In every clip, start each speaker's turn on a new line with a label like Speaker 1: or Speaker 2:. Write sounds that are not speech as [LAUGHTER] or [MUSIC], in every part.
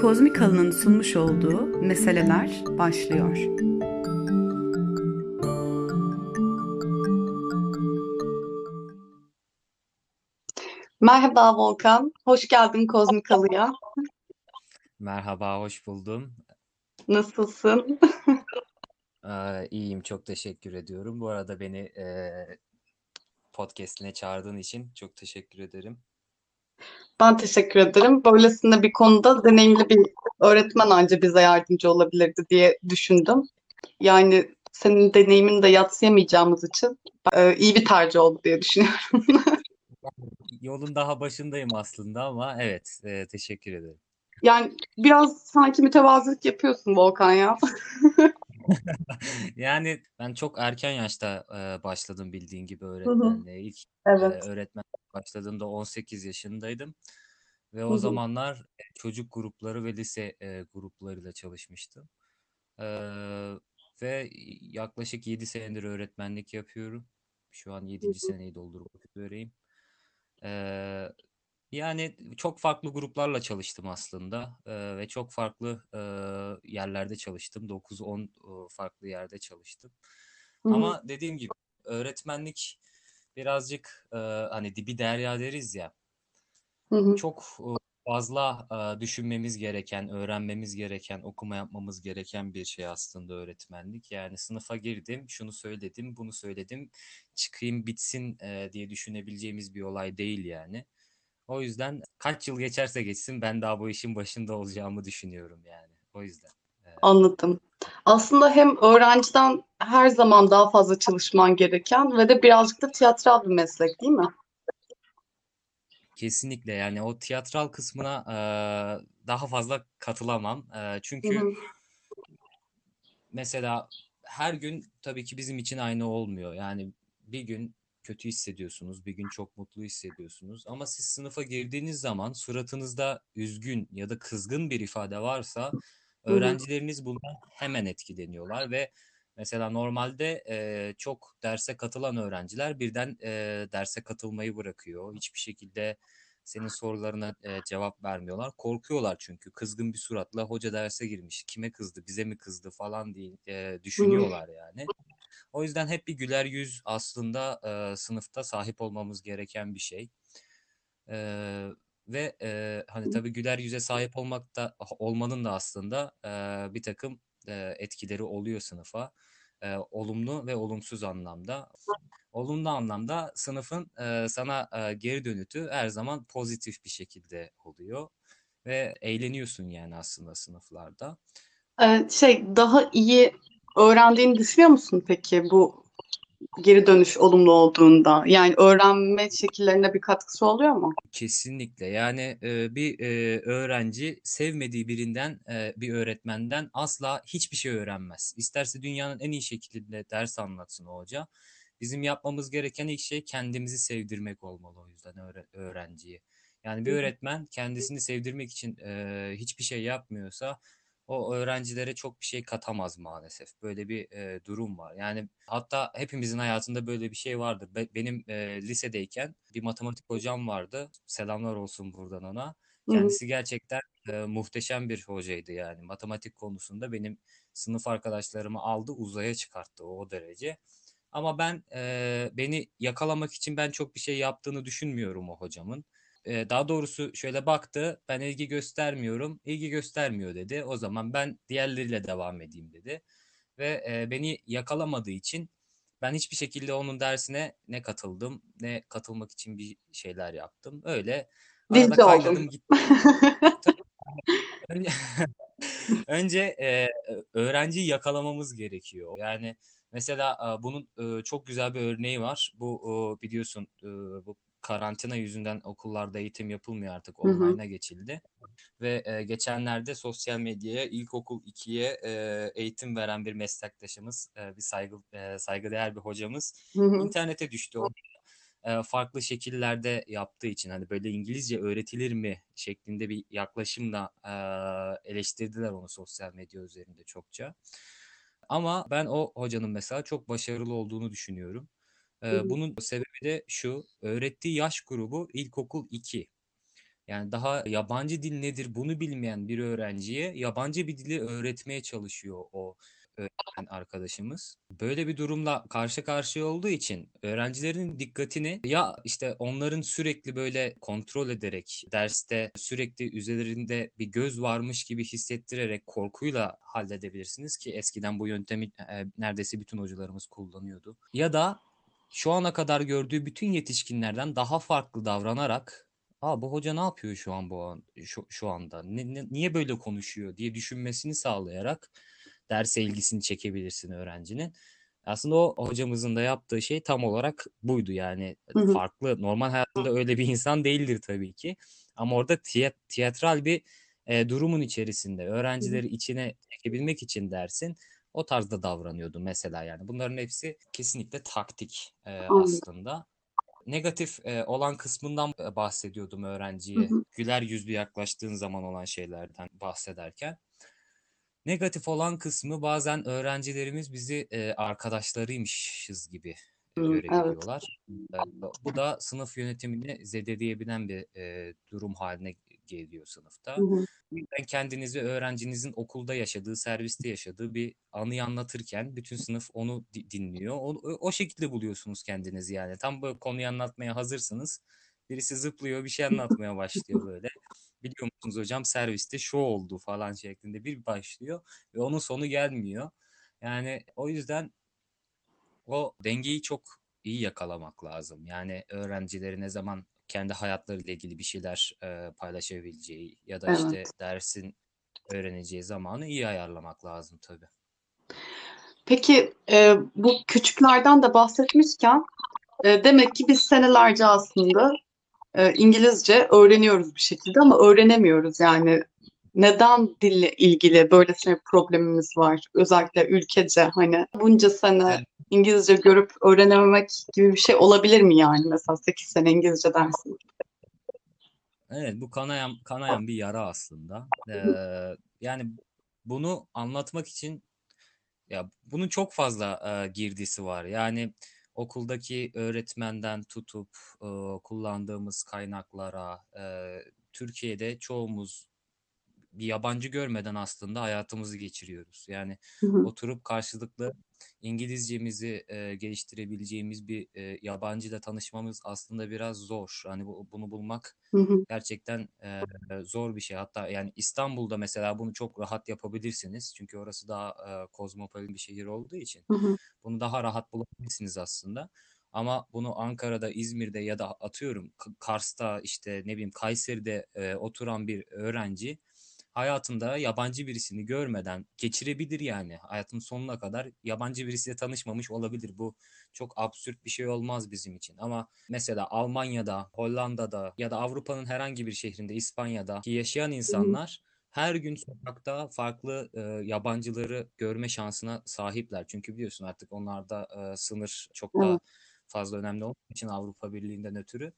Speaker 1: Kozmik Halı'nın sunmuş olduğu meseleler başlıyor.
Speaker 2: Merhaba Volkan, hoş geldin Kozmik Halı'ya.
Speaker 3: Merhaba, hoş buldum.
Speaker 2: Nasılsın?
Speaker 3: Ee, iyiyim, çok teşekkür ediyorum. Bu arada beni e, podcast'ine çağırdığın için çok teşekkür ederim.
Speaker 2: Ben teşekkür ederim. Böylesine bir konuda deneyimli bir öğretmen anca bize yardımcı olabilirdi diye düşündüm. Yani senin deneyimini de yadsıyamayacağımız için e, iyi bir tercih oldu diye düşünüyorum. [LAUGHS]
Speaker 3: Yolun daha başındayım aslında ama evet, e, teşekkür ederim.
Speaker 2: Yani biraz sanki mütevazılık yapıyorsun Volkan ya. [LAUGHS] [LAUGHS]
Speaker 3: Yani ben çok erken yaşta e, başladım bildiğin gibi
Speaker 2: Hı hı.
Speaker 3: öğretmenliğe. İlk e,
Speaker 2: Evet.
Speaker 3: öğretmen başladığımda 18 yaşındaydım ve
Speaker 2: Hı
Speaker 3: o
Speaker 2: hı.
Speaker 3: zamanlar e, çocuk grupları ve lise e, gruplarıyla çalışmıştım. Ee, ve yaklaşık 7 senedir öğretmenlik yapıyorum. Şu an
Speaker 2: Hı
Speaker 3: 7.
Speaker 2: hı.
Speaker 3: seneyi doldurmak üzereyim. Ee, yani çok farklı gruplarla çalıştım aslında Ee, ve çok farklı e, yerlerde çalıştım. 9-10 e, farklı yerde çalıştım.
Speaker 2: Hı hı.
Speaker 3: Ama dediğim gibi öğretmenlik birazcık e, hani dibi derya deriz ya
Speaker 2: Hı hı.
Speaker 3: çok e, fazla e, düşünmemiz gereken, öğrenmemiz gereken, okuma yapmamız gereken bir şey aslında öğretmenlik. Yani sınıfa girdim, şunu söyledim, bunu söyledim, çıkayım bitsin e, diye düşünebileceğimiz bir olay değil yani. O yüzden kaç yıl geçerse geçsin ben daha bu işin başında olacağımı düşünüyorum yani. O yüzden. e,
Speaker 2: Anladım. Aslında hem öğrenciden her zaman daha fazla çalışman gereken ve de birazcık da tiyatral bir meslek değil mi?
Speaker 3: Kesinlikle yani o tiyatral kısmına e, daha fazla katılamam. E, çünkü
Speaker 2: hı.
Speaker 3: mesela her gün tabii ki bizim için aynı olmuyor. Yani bir gün kötü hissediyorsunuz, bir gün çok mutlu hissediyorsunuz. Ama siz sınıfa girdiğiniz zaman suratınızda üzgün ya da kızgın bir ifade varsa öğrencileriniz bundan hemen etkileniyorlar ve mesela normalde e, çok derse katılan öğrenciler birden e, derse katılmayı bırakıyor. Hiçbir şekilde senin sorularına e, cevap vermiyorlar. Korkuyorlar çünkü kızgın bir suratla hoca derse girmiş. Kime kızdı, bize mi kızdı falan diye e, düşünüyorlar yani. O yüzden hep bir güler yüz aslında e, sınıfta sahip olmamız gereken bir şey. E, ve e, hani tabii güler yüze sahip olmak da olmanın da aslında e, bir takım e, etkileri oluyor sınıfa. E, olumlu ve olumsuz anlamda. Olumlu anlamda sınıfın e, sana e, geri dönütü her zaman pozitif bir şekilde oluyor ve eğleniyorsun yani aslında sınıflarda.
Speaker 2: Şey daha iyi öğrendiğini düşünüyor musun peki bu geri dönüş olumlu olduğunda? Yani öğrenme şekillerine bir katkısı oluyor mu?
Speaker 3: Kesinlikle yani e, bir e, öğrenci sevmediği birinden e, bir öğretmenden asla hiçbir şey öğrenmez. İsterse dünyanın en iyi şekilde ders anlatsın o hoca. Bizim yapmamız gereken ilk şey kendimizi sevdirmek olmalı o yüzden öğre- öğrenciyi. Yani bir öğretmen kendisini sevdirmek için e, hiçbir şey yapmıyorsa o öğrencilere çok bir şey katamaz maalesef. Böyle bir e, durum var. Yani hatta hepimizin hayatında böyle bir şey vardır. Be- benim e, lisedeyken bir matematik hocam vardı. Selamlar olsun buradan ona. Kendisi gerçekten e, muhteşem bir hocaydı yani. Matematik konusunda benim sınıf arkadaşlarımı aldı uzaya çıkarttı o, o derece. Ama ben e, beni yakalamak için ben çok bir şey yaptığını düşünmüyorum o hocamın. E, daha doğrusu şöyle baktı, ben ilgi göstermiyorum, ilgi göstermiyor dedi. O zaman ben diğerleriyle devam edeyim dedi. Ve e, beni yakalamadığı için ben hiçbir şekilde onun dersine ne katıldım, ne katılmak için bir şeyler yaptım. Öyle arada
Speaker 2: oldun.
Speaker 3: kaynadım gittim. [LAUGHS] Önce, önce e, öğrenciyi yakalamamız gerekiyor. Yani mesela bunun e, çok güzel bir örneği var. Bu biliyorsun e, bu karantina yüzünden okullarda eğitim yapılmıyor artık online'a geçildi. Ve e, geçenlerde sosyal medyaya ilkokul 2'ye e, eğitim veren bir meslektaşımız, e, bir saygı e, saygıdeğer bir hocamız
Speaker 2: Hı hı.
Speaker 3: internete düştü. O e, farklı şekillerde yaptığı için hani böyle İngilizce öğretilir mi şeklinde bir yaklaşımla e, eleştirdiler onu sosyal medya üzerinde çokça. Ama ben o hocanın mesela çok başarılı olduğunu düşünüyorum. E,
Speaker 2: hı.
Speaker 3: bunun sebebi de şu, öğrettiği yaş grubu ilkokul 2. Yani daha yabancı dil nedir bunu bilmeyen bir öğrenciye yabancı bir dili öğretmeye çalışıyor o öğretmen arkadaşımız. Böyle bir durumla karşı karşıya olduğu için öğrencilerin dikkatini ya işte onların sürekli böyle kontrol ederek derste sürekli üzerinde bir göz varmış gibi hissettirerek korkuyla halledebilirsiniz ki eskiden bu yöntemi e, neredeyse bütün hocalarımız kullanıyordu. Ya da şu ana kadar gördüğü bütün yetişkinlerden daha farklı davranarak Aa bu hoca ne yapıyor şu an bu an şu, şu anda? Ne, ne- niye böyle konuşuyor diye düşünmesini sağlayarak derse ilgisini çekebilirsin öğrencinin. Aslında o hocamızın da yaptığı şey tam olarak buydu yani
Speaker 2: Hı hı.
Speaker 3: farklı normal hayatında öyle bir insan değildir tabii ki ama orada tiya- tiyatral bir e, durumun içerisinde öğrencileri içine çekebilmek için dersin o tarzda davranıyordu mesela yani bunların hepsi kesinlikle taktik e,
Speaker 2: Anladım.
Speaker 3: aslında negatif e, olan kısmından e, bahsediyordum
Speaker 2: Hı
Speaker 3: öğrenciye.
Speaker 2: hı.
Speaker 3: Güler yüzlü yaklaştığın zaman olan şeylerden bahsederken. Negatif olan kısmı bazen öğrencilerimiz bizi e, arkadaşlarıymışız gibi
Speaker 2: Hı, evet.
Speaker 3: görebiliyorlar. E, bu da sınıf yönetimini zedeleyebilen bir e, durum haline geliyor sınıfta.
Speaker 2: Hı hı.
Speaker 3: Yüzden kendinizi öğrencinizin okulda yaşadığı, serviste yaşadığı bir anıyı anlatırken bütün sınıf onu di- dinliyor. O, o şekilde buluyorsunuz kendinizi yani. Tam bu konuyu anlatmaya hazırsınız. Birisi zıplıyor, bir şey [LAUGHS] anlatmaya başlıyor böyle. Biliyor musunuz hocam serviste şu oldu falan şeklinde bir başlıyor ve onun sonu gelmiyor. Yani o yüzden o dengeyi çok iyi yakalamak lazım. Yani öğrencileri ne zaman kendi hayatlarıyla ilgili bir şeyler e, paylaşabileceği ya da işte
Speaker 2: Evet.
Speaker 3: dersin öğreneceği zamanı iyi ayarlamak lazım tabii.
Speaker 2: Peki e, bu küçüklerden de bahsetmişken e, demek ki biz senelerce aslında e, İngilizce öğreniyoruz bir şekilde ama öğrenemiyoruz yani. Neden dille ilgili böylesine bir problemimiz var? Özellikle ülkece hani bunca sene İngilizce görüp öğrenememek gibi bir şey olabilir mi yani? Mesela 8 sene İngilizce dersi.
Speaker 3: evet bu kanayan kanayan bir yara aslında. Ee, yani bunu anlatmak için Ya bunun çok fazla e, girdisi var. Yani okuldaki öğretmenden tutup e, kullandığımız kaynaklara, e, Türkiye'de çoğumuz bir yabancı görmeden aslında hayatımızı geçiriyoruz. Yani
Speaker 2: Hı hı,
Speaker 3: oturup karşılıklı İngilizcemizi e, geliştirebileceğimiz bir e, yabancıyla tanışmamız aslında biraz zor. Hani bu, bunu bulmak
Speaker 2: hı hı,
Speaker 3: gerçekten e, zor bir şey. Hatta yani İstanbul'da mesela bunu çok rahat yapabilirsiniz. Çünkü orası daha e, kozmopolit bir şehir olduğu için
Speaker 2: hı hı,
Speaker 3: bunu daha rahat bulabilirsiniz aslında. Ama bunu Ankara'da, İzmir'de ya da atıyorum Kars'ta işte ne bileyim Kayseri'de e, oturan bir öğrenci hayatında yabancı birisini görmeden geçirebilir yani. Hayatın sonuna kadar yabancı birisiyle tanışmamış olabilir. Bu çok absürt bir şey olmaz bizim için. Ama mesela Almanya'da, Hollanda'da ya da Avrupa'nın herhangi bir şehrinde, İspanya'da ki yaşayan insanlar her gün sokakta farklı e, yabancıları görme şansına sahipler. Çünkü biliyorsun artık onlarda e, sınır çok
Speaker 2: evet.
Speaker 3: da fazla önemli olduğu için Avrupa Birliği'nden ötürü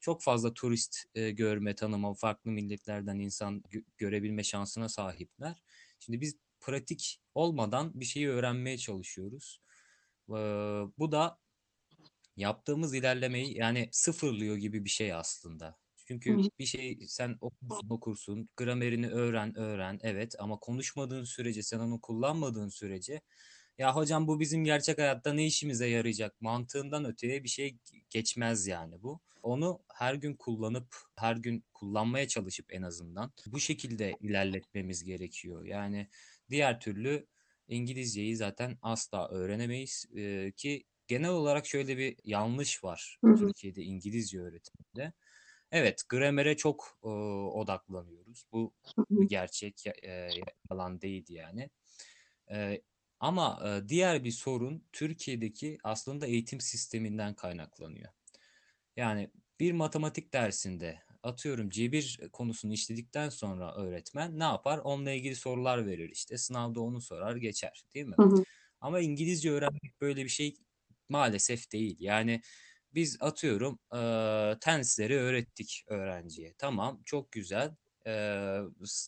Speaker 3: çok fazla turist e, görme, tanıma, farklı milletlerden insan gö- görebilme şansına sahipler. Şimdi biz pratik olmadan bir şeyi öğrenmeye çalışıyoruz. Ee, bu da yaptığımız ilerlemeyi yani sıfırlıyor gibi bir şey aslında. Çünkü bir şey sen okursun okursun, gramerini öğren öğren evet ama konuşmadığın sürece sen onu kullanmadığın sürece ya hocam bu bizim gerçek hayatta ne işimize yarayacak mantığından öteye bir şey geçmez yani bu. Onu her gün kullanıp her gün kullanmaya çalışıp en azından bu şekilde ilerletmemiz gerekiyor. Yani diğer türlü İngilizceyi zaten asla öğrenemeyiz Ee, ki genel olarak şöyle bir yanlış var
Speaker 2: hı hı,
Speaker 3: Türkiye'de İngilizce öğretiminde. Evet, gramere çok e, odaklanıyoruz. Bu gerçek, e, yalan değil yani. E, ama e, diğer bir sorun Türkiye'deki aslında eğitim sisteminden kaynaklanıyor. Yani bir matematik dersinde atıyorum cebir konusunu işledikten sonra öğretmen ne yapar? Onunla ilgili sorular verir işte. Sınavda onu sorar, geçer, değil mi?
Speaker 2: hı hı,
Speaker 3: Ama İngilizce öğrenmek böyle bir şey maalesef değil. Yani biz atıyorum eee tense'leri öğrettik öğrenciye. Tamam, çok güzel. Eee,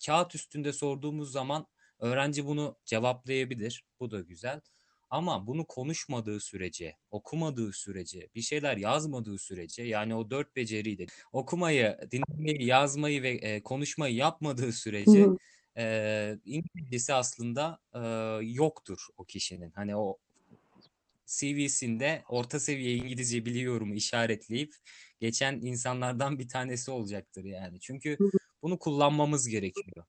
Speaker 3: kağıt üstünde sorduğumuz zaman öğrenci bunu cevaplayabilir. Bu da güzel. Ama bunu konuşmadığı sürece, okumadığı sürece, bir şeyler yazmadığı sürece yani o dört beceriyi de okumayı, dinlemeyi, yazmayı ve e, konuşmayı yapmadığı sürece
Speaker 2: hı.
Speaker 3: e, İngilizcesi aslında e, yoktur o kişinin. Hani o CV'sinde orta seviye İngilizce biliyorum işaretleyip geçen insanlardan bir tanesi olacaktır yani. Çünkü bunu kullanmamız gerekiyor.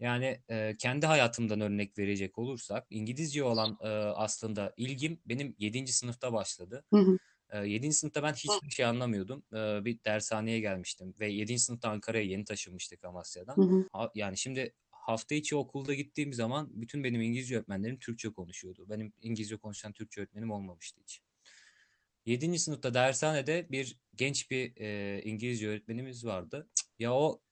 Speaker 3: Yani e, kendi hayatımdan örnek verecek olursak İngilizce olan e, aslında ilgim benim 7. sınıfta başladı.
Speaker 2: Hı hı.
Speaker 3: E, 7. sınıfta ben hiçbir şey anlamıyordum. E, bir dershaneye gelmiştim ve 7. sınıfta Ankara'ya yeni taşınmıştık Amasya'dan.
Speaker 2: Hı hı.
Speaker 3: Ha- yani şimdi hafta içi okulda gittiğim zaman bütün benim İngilizce öğretmenlerim Türkçe konuşuyordu. Benim İngilizce konuşan Türkçe öğretmenim olmamıştı hiç. 7. sınıfta dershanede bir genç bir e, İngilizce öğretmenimiz vardı. Ya o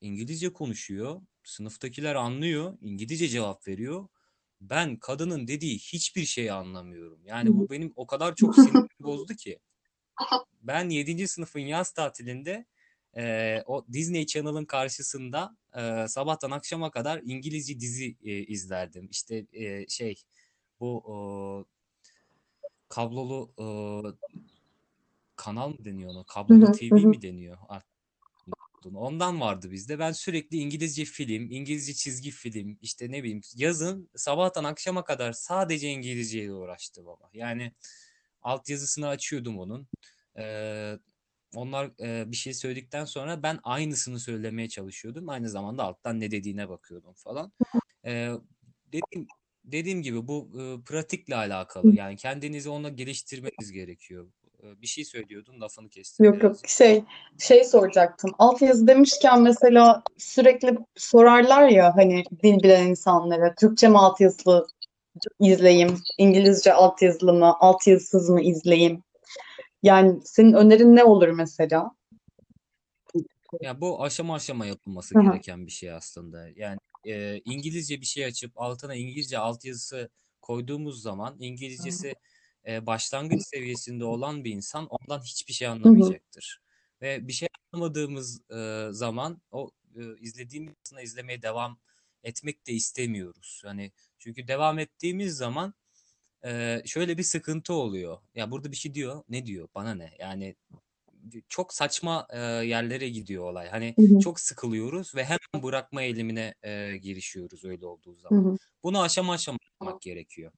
Speaker 3: İngilizce konuşuyor, sınıftakiler anlıyor, İngilizce cevap veriyor. Ben kadının dediği hiçbir şeyi anlamıyorum. Yani bu benim o kadar çok sinirimi bozdu ki. [LAUGHS] Ben 7. sınıfın yaz tatilinde e, o Disney Channel'ın karşısında e, sabahtan akşama kadar İngilizce dizi e, izlerdim. İşte e, şey bu o, kablolu e, kanal mı deniyor ona? Kablolu
Speaker 2: hı.
Speaker 3: TV
Speaker 2: Hı
Speaker 3: mi deniyor artık? Ondan vardı bizde. Ben sürekli İngilizce film, İngilizce çizgi film, işte ne bileyim yazın sabahtan akşama kadar sadece İngilizceyle uğraştım ama. Yani altyazısını açıyordum onun. Ee, onlar e, bir şey söyledikten sonra ben aynısını söylemeye çalışıyordum. Aynı zamanda alttan ne dediğine bakıyordum falan. Ee, dediğim, dediğim gibi bu e, pratikle alakalı. Yani kendinizi onunla geliştirmeniz gerekiyor. Ee, bir şey söylüyordun, lafını kestim
Speaker 2: Yok yok şey şey soracaktım. Altyazı demişken mesela sürekli sorarlar ya hani dil bilen insanlara Türkçe mi altyazılı izleyeyim, İngilizce altyazılı mı, altyazısız mı izleyeyim? Yani senin önerin ne olur mesela?
Speaker 3: Ya bu aşama aşama yapılması
Speaker 2: Hı hı.
Speaker 3: gereken bir şey aslında. Yani e, İngilizce bir şey açıp altına İngilizce altyazısı koyduğumuz zaman İngilizcesi e, başlangıç seviyesinde olan bir insan ondan hiçbir şey
Speaker 2: Hı hı.
Speaker 3: anlamayacaktır. Ve bir şey anlamadığımız e, zaman o e, izlediğimiz aslında izlemeye devam etmek de istemiyoruz. Hani çünkü devam ettiğimiz zaman e, şöyle bir sıkıntı oluyor. Ya burada bir şey diyor, ne diyor? Bana ne? Yani çok saçma e, yerlere gidiyor olay. Hani
Speaker 2: Hı hı.
Speaker 3: çok sıkılıyoruz ve hemen bırakma eğilimine e, girişiyoruz öyle olduğu
Speaker 2: Hı
Speaker 3: zaman.
Speaker 2: hı.
Speaker 3: Bunu aşama aşama yapmak gerekiyor.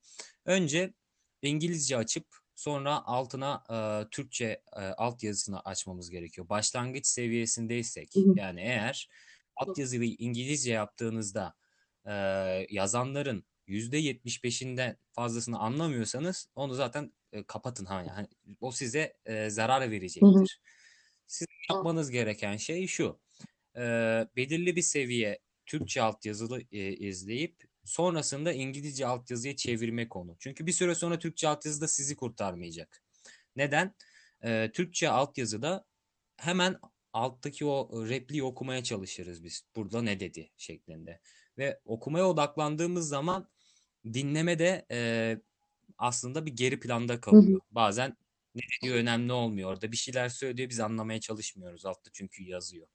Speaker 3: Önce İngilizce açıp sonra altına e, Türkçe e, altyazısını açmamız gerekiyor. Başlangıç seviyesindeysek
Speaker 2: Hı hı.
Speaker 3: yani eğer altyazıyı İngilizce yaptığınızda e, yazanların %75'inden fazlasını anlamıyorsanız onu zaten e, kapatın ha yani o size e, zarar
Speaker 2: Hı hı.
Speaker 3: verecektir. Sizin yapmanız gereken şey şu. e, belirli bir seviye Türkçe altyazılı e, izleyip sonrasında İngilizce altyazıya çevirme konu. Çünkü bir süre sonra Türkçe altyazı da sizi kurtarmayacak. Neden? E, Türkçe altyazıda hemen alttaki o repliği okumaya çalışırız biz. Burada ne dedi şeklinde. Ve okumaya odaklandığımız zaman dinleme de e, aslında bir geri planda kalıyor. Bazen ne dediği önemli olmuyor. Orada bir şeyler söylüyor biz anlamaya çalışmıyoruz altta çünkü yazıyor.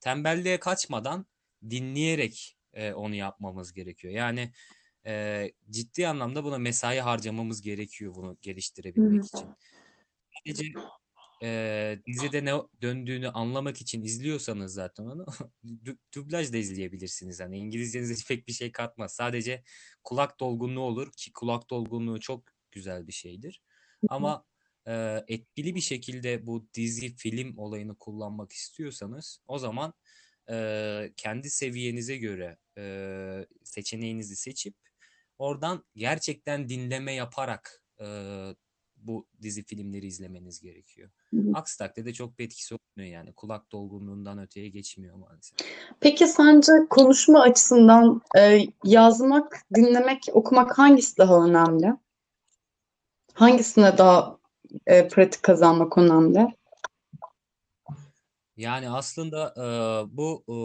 Speaker 3: Tembelliğe kaçmadan dinleyerek e, onu yapmamız gerekiyor. Yani e, ciddi anlamda buna mesai harcamamız gerekiyor bunu geliştirebilmek için. Sadece e, dizide ne döndüğünü anlamak için izliyorsanız zaten onu [LAUGHS] dublaj da izleyebilirsiniz. Hani İngilizcenize [LAUGHS] pek bir şey katmaz. Sadece kulak dolgunluğu olur ki kulak dolgunluğu çok güzel bir şeydir. Ama e, etkili bir şekilde bu dizi film olayını kullanmak istiyorsanız o zaman e, kendi seviyenize göre e, seçeneğinizi seçip oradan gerçekten dinleme yaparak e, bu dizi filmleri izlemeniz gerekiyor.
Speaker 2: Hı hı.
Speaker 3: Aksi takdirde çok bir etkisi olmuyor yani. Kulak dolgunluğundan öteye geçmiyor maalesef.
Speaker 2: Peki sence konuşma açısından e, yazmak, dinlemek, okumak hangisi daha önemli? Hangisine daha e, pratik kazanmak önemli?
Speaker 3: Yani aslında e, bu e,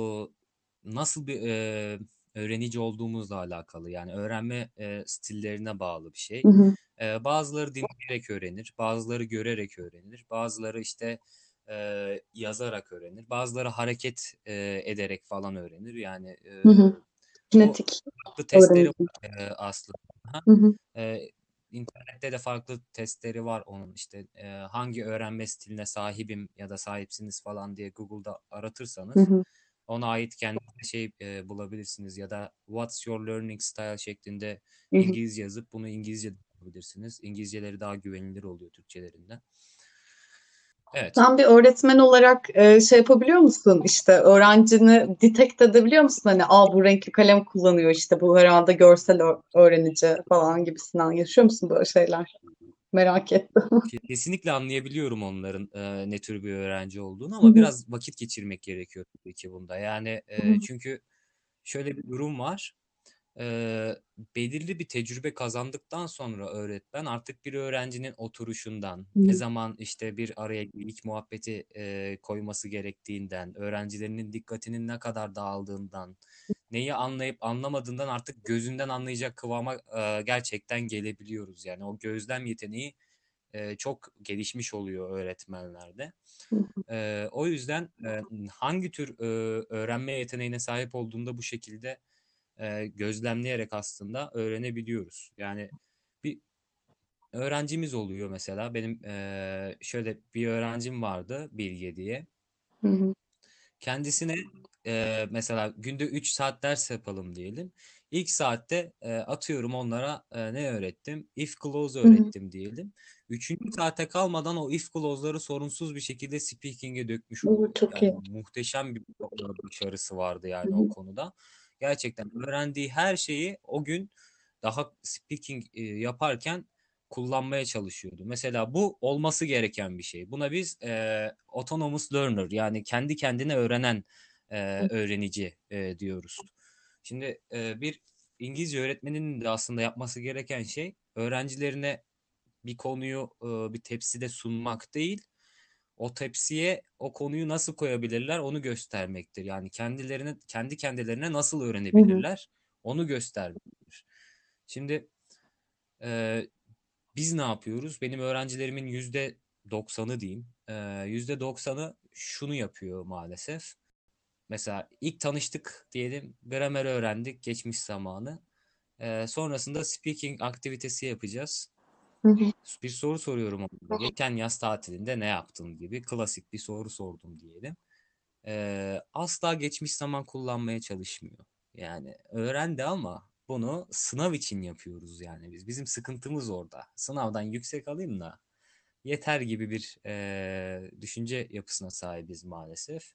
Speaker 3: nasıl bir e, öğrenici olduğumuzla alakalı. Yani öğrenme e, stillerine bağlı bir şey.
Speaker 2: Hı hı.
Speaker 3: E, bazıları dinleyerek öğrenir, bazıları görerek öğrenir, bazıları işte e, yazarak öğrenir, bazıları hareket e, ederek falan öğrenir. Yani e,
Speaker 2: Hı hı.
Speaker 3: bu
Speaker 2: Kinetik
Speaker 3: farklı testleri var e, aslında.
Speaker 2: Hı hı.
Speaker 3: E, internette de farklı testleri var onun işte e, hangi öğrenme stiline sahibim ya da sahipsiniz falan diye Google'da
Speaker 2: Hı
Speaker 3: aratırsanız
Speaker 2: hı.
Speaker 3: ona ait kendinize şey e, bulabilirsiniz ya da What's your learning style şeklinde
Speaker 2: Hı hı.
Speaker 3: İngilizce yazıp bunu İngilizce de yapabilirsiniz. İngilizceleri daha güvenilir oluyor Türkçelerinden. Evet.
Speaker 2: Sen bir öğretmen olarak e, şey yapabiliyor musun? İşte öğrencini detect edebiliyor musun? Hani Aa, bu renkli kalem kullanıyor işte bu herhalde görsel öğrenici falan gibisinden. Yaşıyor musun böyle şeyler? Merak ettim.
Speaker 3: Ke- Kesinlikle anlayabiliyorum onların e, ne tür bir öğrenci olduğunu ama
Speaker 2: hı.
Speaker 3: biraz vakit geçirmek gerekiyor tabii ki bunda. Yani e, çünkü şöyle bir durum var. E, belirli bir tecrübe kazandıktan sonra öğretmen artık bir öğrencinin oturuşundan,
Speaker 2: Hı
Speaker 3: ne zaman işte bir araya ilk muhabbeti e, koyması gerektiğinden, öğrencilerinin dikkatinin ne kadar dağıldığından, neyi anlayıp anlamadığından artık gözünden anlayacak kıvama e, gerçekten gelebiliyoruz. Yani o gözlem yeteneği e, çok gelişmiş oluyor öğretmenlerde. E, o yüzden e, hangi tür e, öğrenme yeteneğine sahip olduğunda bu şekilde e, gözlemleyerek aslında öğrenebiliyoruz. Yani bir öğrencimiz oluyor mesela. Benim e, şöyle bir öğrencim vardı Bilge diye.
Speaker 2: Hı hı.
Speaker 3: Kendisine e, mesela günde 3 saat ders yapalım diyelim. İlk saatte e, atıyorum onlara e, ne öğrettim? If clause öğrettim diyelim. Üçüncü saate kalmadan o if clause'ları sorunsuz bir şekilde speaking'e dökmüş oluyor.
Speaker 2: çok
Speaker 3: Yani
Speaker 2: iyi.
Speaker 3: muhteşem bir başarısı vardı yani o
Speaker 2: hı.
Speaker 3: konuda. Gerçekten öğrendiği her şeyi o gün daha speaking e, yaparken kullanmaya çalışıyordu. Mesela bu olması gereken bir şey. Buna biz e, autonomous learner yani kendi kendine öğrenen e, öğrenici e, diyoruz. Şimdi e, bir İngilizce öğretmeninin de aslında yapması gereken şey öğrencilerine bir konuyu e, bir tepside sunmak değil, o tepsiye o konuyu nasıl koyabilirler onu göstermektir. Yani kendilerine kendi kendilerine nasıl öğrenebilirler onu göstermektir. Şimdi e, biz ne yapıyoruz? Benim öğrencilerimin yüzde doksanı diyeyim. e, Yüzde doksanı şunu yapıyor maalesef. Mesela ilk tanıştık diyelim, gramer öğrendik geçmiş zamanı. E, sonrasında speaking aktivitesi yapacağız.
Speaker 2: Hı hı.
Speaker 3: Bir soru soruyorum onlara. Geçen yaz tatilinde ne yaptın gibi klasik bir soru sordum diyelim. E, asla geçmiş zaman kullanmaya çalışmıyor. Yani öğrendi ama bunu sınav için yapıyoruz yani biz. Bizim sıkıntımız orada. Sınavdan yüksek alayım da yeter gibi bir e, düşünce yapısına sahibiz maalesef.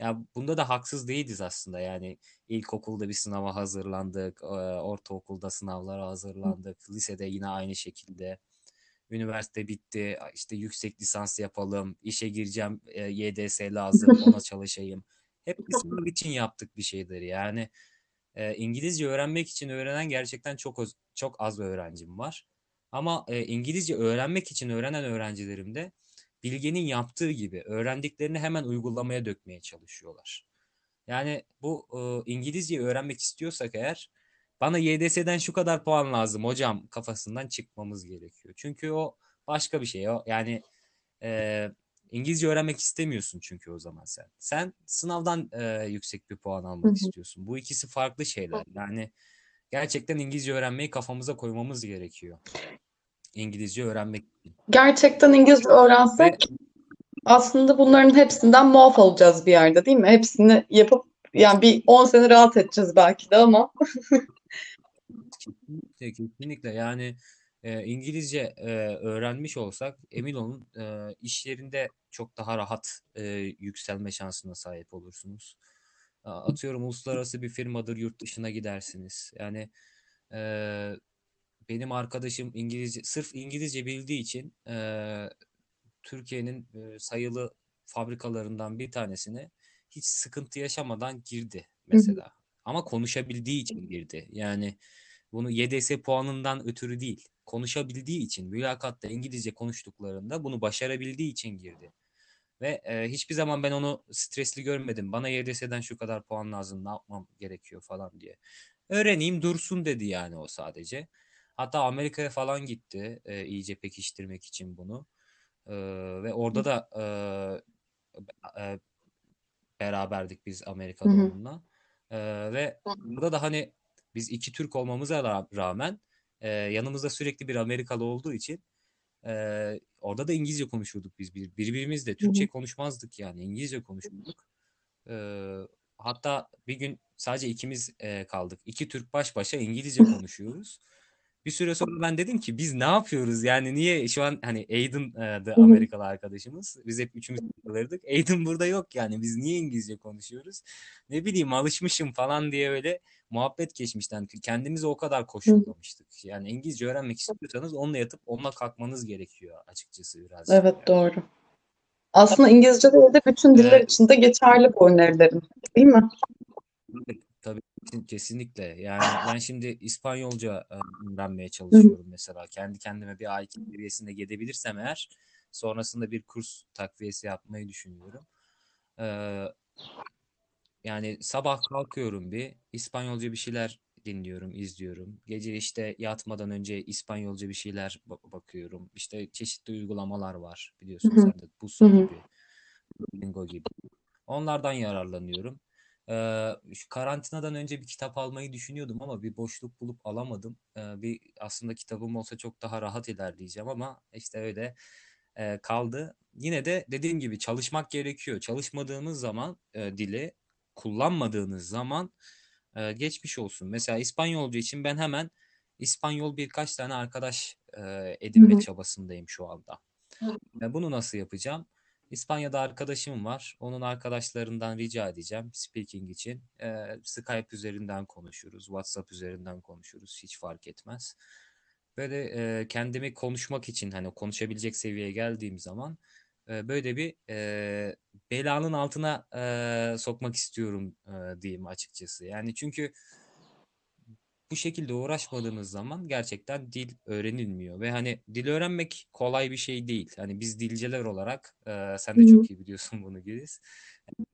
Speaker 3: Ya bunda da haksız değiliz aslında. Yani ilkokulda bir sınava hazırlandık, e, ortaokulda sınavlara hazırlandık, lisede yine aynı şekilde. Üniversite bitti, işte yüksek lisans yapalım, işe gireceğim, e, YDS lazım, [LAUGHS] ona çalışayım. Hep sınav için yaptık bir şeyleri. Yani e, İngilizce öğrenmek için öğrenen gerçekten çok az, çok az öğrencim var. Ama e, İngilizce öğrenmek için öğrenen öğrencilerim de Bilge'nin yaptığı gibi öğrendiklerini hemen uygulamaya dökmeye çalışıyorlar. Yani bu e, İngilizce öğrenmek istiyorsak eğer bana YDS'den şu kadar puan lazım hocam kafasından çıkmamız gerekiyor. Çünkü o başka bir şey. O yani e, İngilizce öğrenmek istemiyorsun çünkü o zaman sen. Sen sınavdan e, yüksek bir puan almak
Speaker 2: hı.
Speaker 3: istiyorsun. Bu ikisi farklı şeyler. Yani gerçekten İngilizce öğrenmeyi kafamıza koymamız gerekiyor. İngilizce öğrenmek.
Speaker 2: Gerçekten İngilizce öğrensek
Speaker 3: Ve
Speaker 2: aslında bunların hepsinden muaf olacağız bir yerde değil mi? Hepsini yapıp yani bir 10 sene rahat edeceğiz belki de ama. [LAUGHS]
Speaker 3: kesinlikle kesinlikle yani e, İngilizce e, öğrenmiş olsak emin olun e, iş yerinde çok daha rahat e, yükselme şansına sahip olursunuz. A- Atıyorum uluslararası bir firmadır yurt dışına gidersiniz. Yani e, benim arkadaşım İngilizce sırf İngilizce bildiği için e, Türkiye'nin e, sayılı fabrikalarından bir tanesine hiç sıkıntı yaşamadan girdi mesela. Ama konuşabildiği için girdi. Yani bunu YDS puanından ötürü değil. Konuşabildiği için, mülakatta İngilizce konuştuklarında bunu başarabildiği için girdi. Ve e, hiçbir zaman ben onu stresli görmedim. Bana YDS'den şu kadar puan lazım, ne yapmam gerekiyor falan diye. Öğreneyim dursun dedi yani o sadece. Hatta Amerika'ya falan gitti e, iyice pekiştirmek için bunu. E, ve orada da e, e, beraberdik biz
Speaker 2: Hı
Speaker 3: Amerika'da
Speaker 2: hı.
Speaker 3: onunla. E, ve burada da hani biz iki Türk olmamıza ra- rağmen e, yanımızda sürekli bir Amerikalı olduğu için e, orada da İngilizce konuşurduk biz bir, birbirimizle. Türkçe konuşmazdık yani İngilizce konuşurduk. E, hatta bir gün sadece ikimiz e, kaldık. İki Türk baş başa İngilizce [LAUGHS] konuşuyoruz. Bir süre sonra ben dedim ki biz ne yapıyoruz? Yani niye şu an hani Aiden e, de Amerikalı arkadaşımız. Biz hep üçümüz kalırdık. [LAUGHS] Aiden burada yok yani. Biz niye İngilizce konuşuyoruz? Ne bileyim alışmışım falan diye öyle muhabbet geçmişten. Kendimizi o kadar koşullamıştık. Yani İngilizce öğrenmek istiyorsanız onunla yatıp onunla kalkmanız gerekiyor açıkçası biraz.
Speaker 2: Evet
Speaker 3: Yani.
Speaker 2: doğru. Aslında İngilizce de bütün diller
Speaker 3: Evet.
Speaker 2: için de geçerli bu önerilerin, değil mi?
Speaker 3: Kesinlikle. Yani ben şimdi İspanyolca öğrenmeye çalışıyorum mesela. Kendi kendime bir A2 seviyesinde gidebilirsem eğer sonrasında bir kurs takviyesi yapmayı düşünüyorum. Ee, yani sabah kalkıyorum bir İspanyolca bir şeyler dinliyorum, izliyorum. Gece işte yatmadan önce İspanyolca bir şeyler ba- bakıyorum. İşte çeşitli uygulamalar var biliyorsun sen de
Speaker 2: hı.
Speaker 3: gibi, Duolingo gibi. Onlardan yararlanıyorum. Ee, şu karantinadan önce bir kitap almayı düşünüyordum ama bir boşluk bulup alamadım. Ee, bir aslında kitabım olsa çok daha rahat ilerleyeceğim ama işte öyle e, kaldı. Yine de dediğim gibi çalışmak gerekiyor. Çalışmadığınız zaman e, dili, kullanmadığınız zaman e, geçmiş olsun. Mesela İspanyolca için ben hemen İspanyol birkaç tane arkadaş e, edinme
Speaker 2: hı.
Speaker 3: çabasındayım şu anda. E, bunu nasıl yapacağım? İspanya'da arkadaşım var. Onun arkadaşlarından rica edeceğim speaking için. E, Skype üzerinden konuşuruz, WhatsApp üzerinden konuşuruz. Hiç fark etmez. Böyle e, kendimi konuşmak için hani konuşabilecek seviyeye geldiğim zaman e, böyle bir e, belanın altına e, sokmak istiyorum e, diyeyim açıkçası. Yani çünkü bu şekilde uğraşmadığınız zaman gerçekten dil öğrenilmiyor ve hani dil öğrenmek kolay bir şey değil. Hani biz dilciler olarak e, sen de çok iyi biliyorsun bunu Güliz.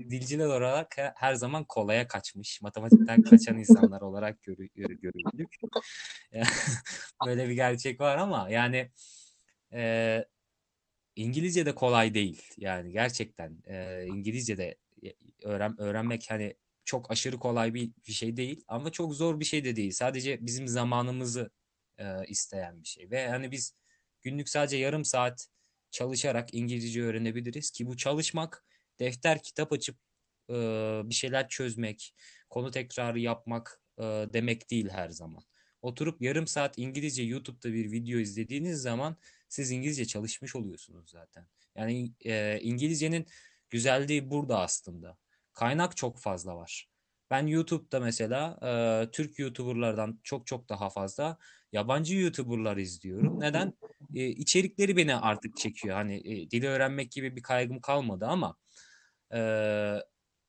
Speaker 3: Dilciler olarak he- her zaman kolaya kaçmış, matematikten kaçan insanlar olarak görü, görü- görüldük. [LAUGHS] Böyle bir gerçek var ama yani e, İngilizce de kolay değil. Yani gerçekten e, İngilizce de öğren öğrenmek hani çok aşırı kolay bir, bir şey değil ama çok zor bir şey de değil. Sadece bizim zamanımızı e, isteyen bir şey ve hani biz günlük sadece yarım saat çalışarak İngilizce öğrenebiliriz ki bu çalışmak defter kitap açıp e, bir şeyler çözmek, konu tekrarı yapmak e, demek değil her zaman. Oturup yarım saat İngilizce YouTube'da bir video izlediğiniz zaman siz İngilizce çalışmış oluyorsunuz zaten. Yani e, İngilizcenin güzelliği burada aslında. Kaynak çok fazla var. Ben YouTube'da mesela e, Türk YouTuber'lardan çok çok daha fazla yabancı YouTuber'lar izliyorum. Neden? E, içerikleri beni artık çekiyor. Hani e, dili öğrenmek gibi bir kaygım kalmadı ama e,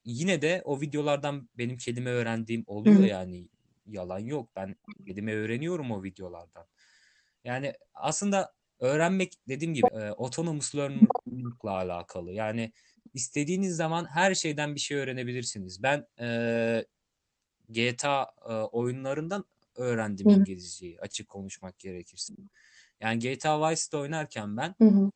Speaker 3: yine de o videolardan benim kelime öğrendiğim oluyor yani. Yalan yok. Ben kelime öğreniyorum o videolardan. Yani aslında öğrenmek dediğim gibi e, autonomous learner'la alakalı. Yani istediğiniz zaman her şeyden bir şey öğrenebilirsiniz. Ben e, GTA e, oyunlarından öğrendim
Speaker 2: Hı.
Speaker 3: İngilizceyi açık konuşmak gerekirse. Yani GTA Vice'de oynarken ben
Speaker 2: Hı hı.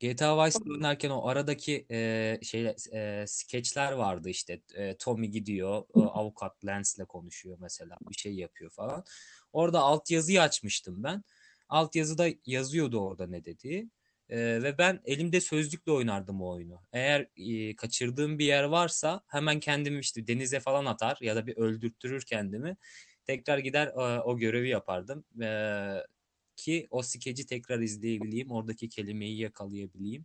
Speaker 3: GTA Vice'de oynarken o aradaki e, şey e, skeçler vardı işte e, Tommy gidiyor e, avukat Lance'le konuşuyor mesela bir şey yapıyor falan. Orada altyazıyı açmıştım ben. Altyazıda yazıyordu orada ne dediği. E, ve ben elimde sözlükle oynardım o oyunu. Eğer e, kaçırdığım bir yer varsa hemen kendimi işte denize falan atar ya da bir öldürtürür kendimi. Tekrar gider e, o görevi yapardım. E, ki o skeci tekrar izleyebileyim, oradaki kelimeyi yakalayabileyim,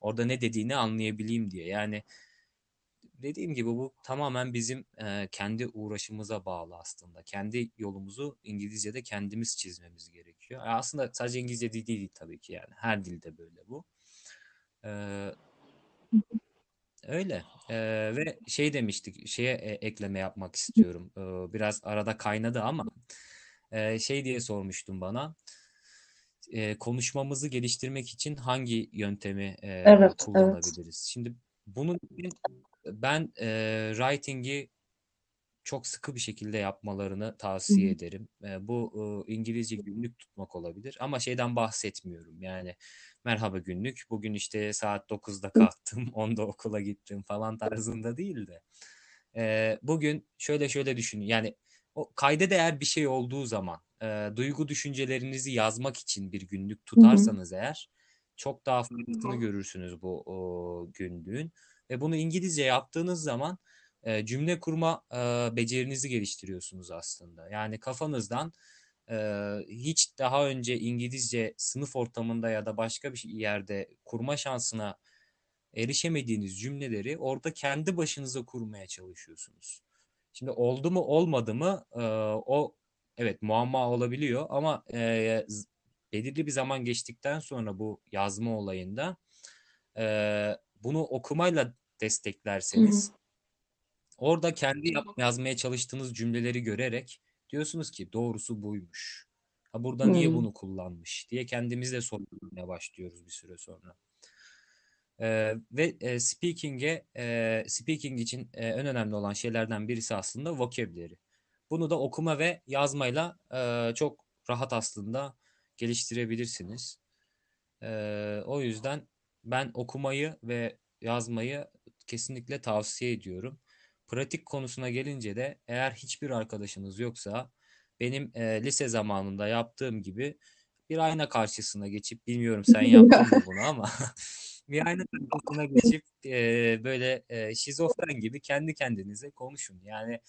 Speaker 3: orada ne dediğini anlayabileyim diye. Yani dediğim gibi bu tamamen bizim e, kendi uğraşımıza bağlı aslında. Kendi yolumuzu İngilizce'de kendimiz çizmemiz gerekiyor. Ya aslında sadece İngilizce değil, değil tabii ki yani. Her dilde böyle bu. Ee, öyle. Ee, ve şey demiştik, şeye e, ekleme yapmak istiyorum. Ee, biraz arada kaynadı ama e, şey diye sormuştun bana e, konuşmamızı geliştirmek için hangi yöntemi e,
Speaker 2: Evet, evet.
Speaker 3: kullanabiliriz? Şimdi bunun için ben e, writing'i çok sıkı bir şekilde yapmalarını tavsiye
Speaker 2: hı.
Speaker 3: ederim. E, bu e, İngilizce günlük tutmak olabilir ama şeyden bahsetmiyorum. Yani merhaba günlük, bugün işte saat 9'da kalktım, [LAUGHS] 10'da okula gittim falan tarzında değil de. E, bugün şöyle şöyle düşün. Yani o kayda değer bir şey olduğu zaman e, duygu düşüncelerinizi yazmak için bir günlük tutarsanız eğer çok daha faydasını görürsünüz bu o, günlüğün ve bunu İngilizce yaptığınız zaman e, cümle kurma e, becerinizi geliştiriyorsunuz aslında. Yani kafanızdan e, hiç daha önce İngilizce sınıf ortamında ya da başka bir yerde kurma şansına erişemediğiniz cümleleri orada kendi başınıza kurmaya çalışıyorsunuz. Şimdi oldu mu olmadı mı e, o evet muamma olabiliyor ama e, belirli bir zaman geçtikten sonra bu yazma olayında e, bunu okumayla desteklerseniz orada kendi yap- yazmaya çalıştığınız cümleleri görerek diyorsunuz ki doğrusu buymuş. Ha burada niye
Speaker 2: Hmm.
Speaker 3: bunu kullanmış diye kendimize sorgulamaya başlıyoruz bir süre sonra. Ee, ve e, speaking'e e, speaking için e, en önemli olan şeylerden birisi aslında vocabulary. Bunu da okuma ve yazmayla e, çok rahat aslında geliştirebilirsiniz. Ee, o yüzden ben okumayı ve yazmayı kesinlikle tavsiye ediyorum. Pratik konusuna gelince de eğer hiçbir arkadaşınız yoksa benim e, lise zamanında yaptığım gibi bir ayna karşısına geçip bilmiyorum sen [LAUGHS] yaptın mı bunu ama [LAUGHS] bir ayna karşısına geçip e, böyle e, şizofren gibi kendi kendinize konuşun. Yani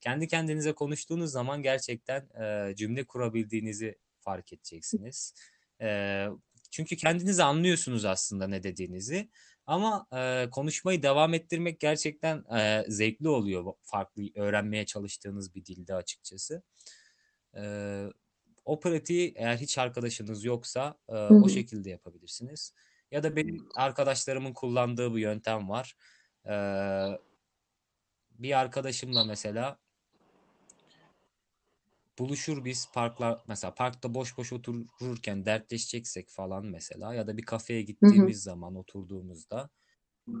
Speaker 3: kendi kendinize konuştuğunuz zaman gerçekten e, cümle kurabildiğinizi fark edeceksiniz. E, çünkü kendinizi anlıyorsunuz aslında ne dediğinizi. Ama e, konuşmayı devam ettirmek gerçekten e, zevkli oluyor. Farklı öğrenmeye çalıştığınız bir dilde açıkçası. E, o pratiği eğer hiç arkadaşınız yoksa e, o şekilde yapabilirsiniz. Ya da benim arkadaşlarımın kullandığı bir yöntem var. E, bir arkadaşımla mesela buluşur biz parklar mesela parkta boş boş otururken dertleşeceksek falan mesela ya da bir kafeye gittiğimiz zaman oturduğumuzda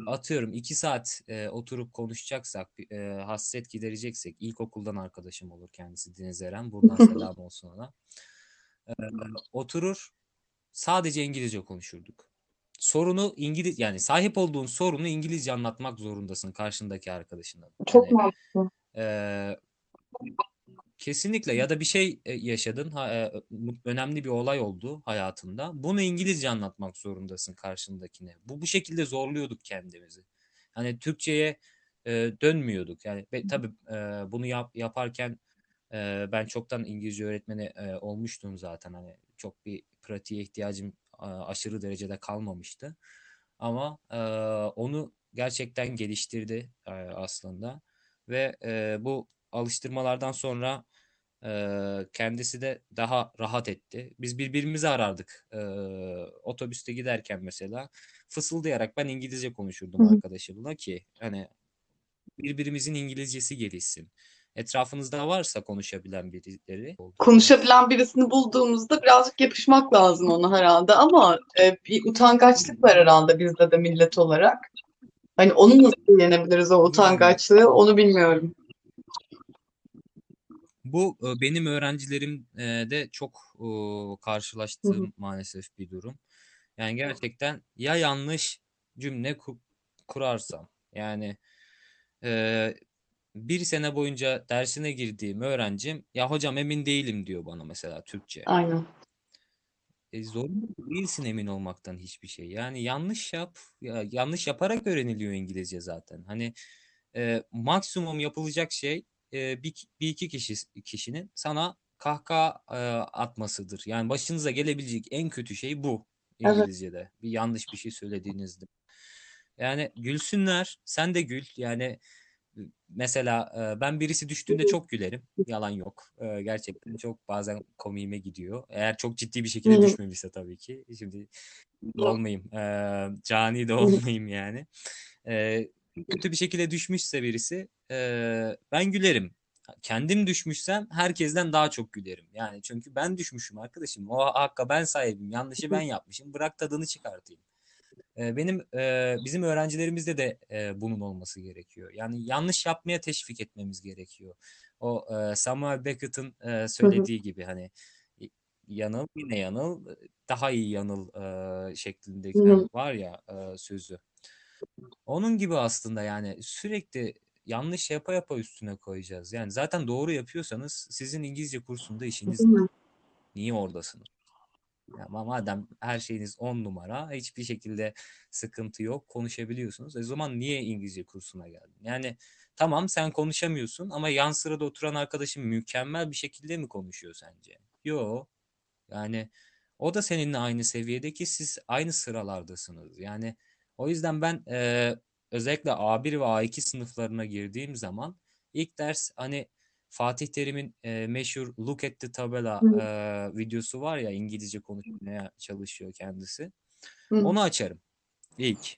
Speaker 3: atıyorum iki saat e, oturup konuşacaksak e, hasret gidereceksek ilkokuldan arkadaşım olur kendisi Deniz Eren buradan selam olsun ona. E, oturur sadece İngilizce konuşurduk. Sorunu İngiliz yani sahip olduğun sorunu İngilizce anlatmak zorundasın karşındaki arkadaşına.
Speaker 2: Çok
Speaker 3: Yani,
Speaker 2: mantıklı.
Speaker 3: e, Kesinlikle ya da bir şey e, yaşadın, e, önemli bir olay oldu hayatında. Bunu İngilizce anlatmak zorundasın karşındakine. Bu bu şekilde zorluyorduk kendimizi. Hani Türkçe'ye e, dönmüyorduk. Yani tabii bunu yap, yaparken ben çoktan İngilizce öğretmeni olmuştum zaten. Hani çok bir pratiğe ihtiyacım aşırı derecede kalmamıştı. Ama onu gerçekten geliştirdi aslında ve bu alıştırmalardan sonra e, kendisi de daha rahat etti. Biz birbirimizi arardık. E, otobüste giderken mesela fısıldayarak ben İngilizce konuşurdum
Speaker 2: Hı
Speaker 3: arkadaşımla ki hani birbirimizin İngilizcesi gelişsin. Etrafınızda varsa konuşabilen birileri.
Speaker 2: Konuşabilen birisini bulduğumuzda birazcık yapışmak lazım ona herhalde ama e, bir utangaçlık var herhalde bizde de millet olarak. Hani onu nasıl yenebiliriz o utangaçlığı onu bilmiyorum.
Speaker 3: Bu e, benim öğrencilerim e, de çok karşılaştığım maalesef bir durum. Yani gerçekten ya yanlış cümle ku- kurarsam yani e, bir sene boyunca dersine girdiğim öğrencim ya hocam emin değilim diyor bana mesela Türkçe.
Speaker 2: Aynen.
Speaker 3: E, zorunda değilsin emin olmaktan hiçbir şey. Yani yanlış yap, ya, yanlış yaparak öğreniliyor İngilizce zaten. Hani e, maksimum yapılacak şey e, bir, bir iki kişi kişinin sana kahkaha e, atmasıdır. Yani başınıza gelebilecek en kötü şey bu
Speaker 2: Evet.
Speaker 3: İngilizce'de. Bir yanlış bir şey söylediğinizde. Yani gülsünler, sen de gül. Yani mesela e, ben birisi düştüğünde çok gülerim. Yalan yok. E, gerçekten çok bazen komiğime gidiyor. Eğer çok ciddi bir şekilde düşmemişse tabii ki. Şimdi olmayayım. E, cani de [LAUGHS] olmayayım yani. E, kötü bir şekilde düşmüşse birisi e, ben gülerim. Kendim düşmüşsem herkesten daha çok gülerim. Yani çünkü ben düşmüşüm arkadaşım. O hakka ben sahibim. Yanlışı ben yapmışım. Bırak tadını çıkartayım. E, Benim e, bizim öğrencilerimizde de e, bunun olması gerekiyor. Yani yanlış yapmaya teşvik etmemiz gerekiyor. O e, Samuel Beckett'ın e, söylediği gibi hani yanıl yine yanıl daha iyi yanıl e, şeklindeki
Speaker 2: Hı hı.
Speaker 3: var ya e, sözü. Onun gibi aslında yani sürekli yanlış yapa yapa üstüne koyacağız. Yani zaten doğru yapıyorsanız sizin İngilizce kursunda işiniz niye oradasınız? Ya madem her şeyiniz on numara, hiçbir şekilde sıkıntı yok, konuşabiliyorsunuz. E o zaman niye İngilizce kursuna geldin? Yani tamam sen konuşamıyorsun ama yan sırada oturan arkadaşın mükemmel bir şekilde mi konuşuyor sence? Yo. Yani o da seninle aynı seviyede ki siz aynı sıralardasınız. Yani o yüzden ben e, özellikle A1 ve A2 sınıflarına girdiğim zaman ilk ders hani Fatih Terim'in e, meşhur Look at the Tabela e, videosu var ya İngilizce konuşmaya çalışıyor kendisi.
Speaker 2: Hı.
Speaker 3: Onu açarım ilk.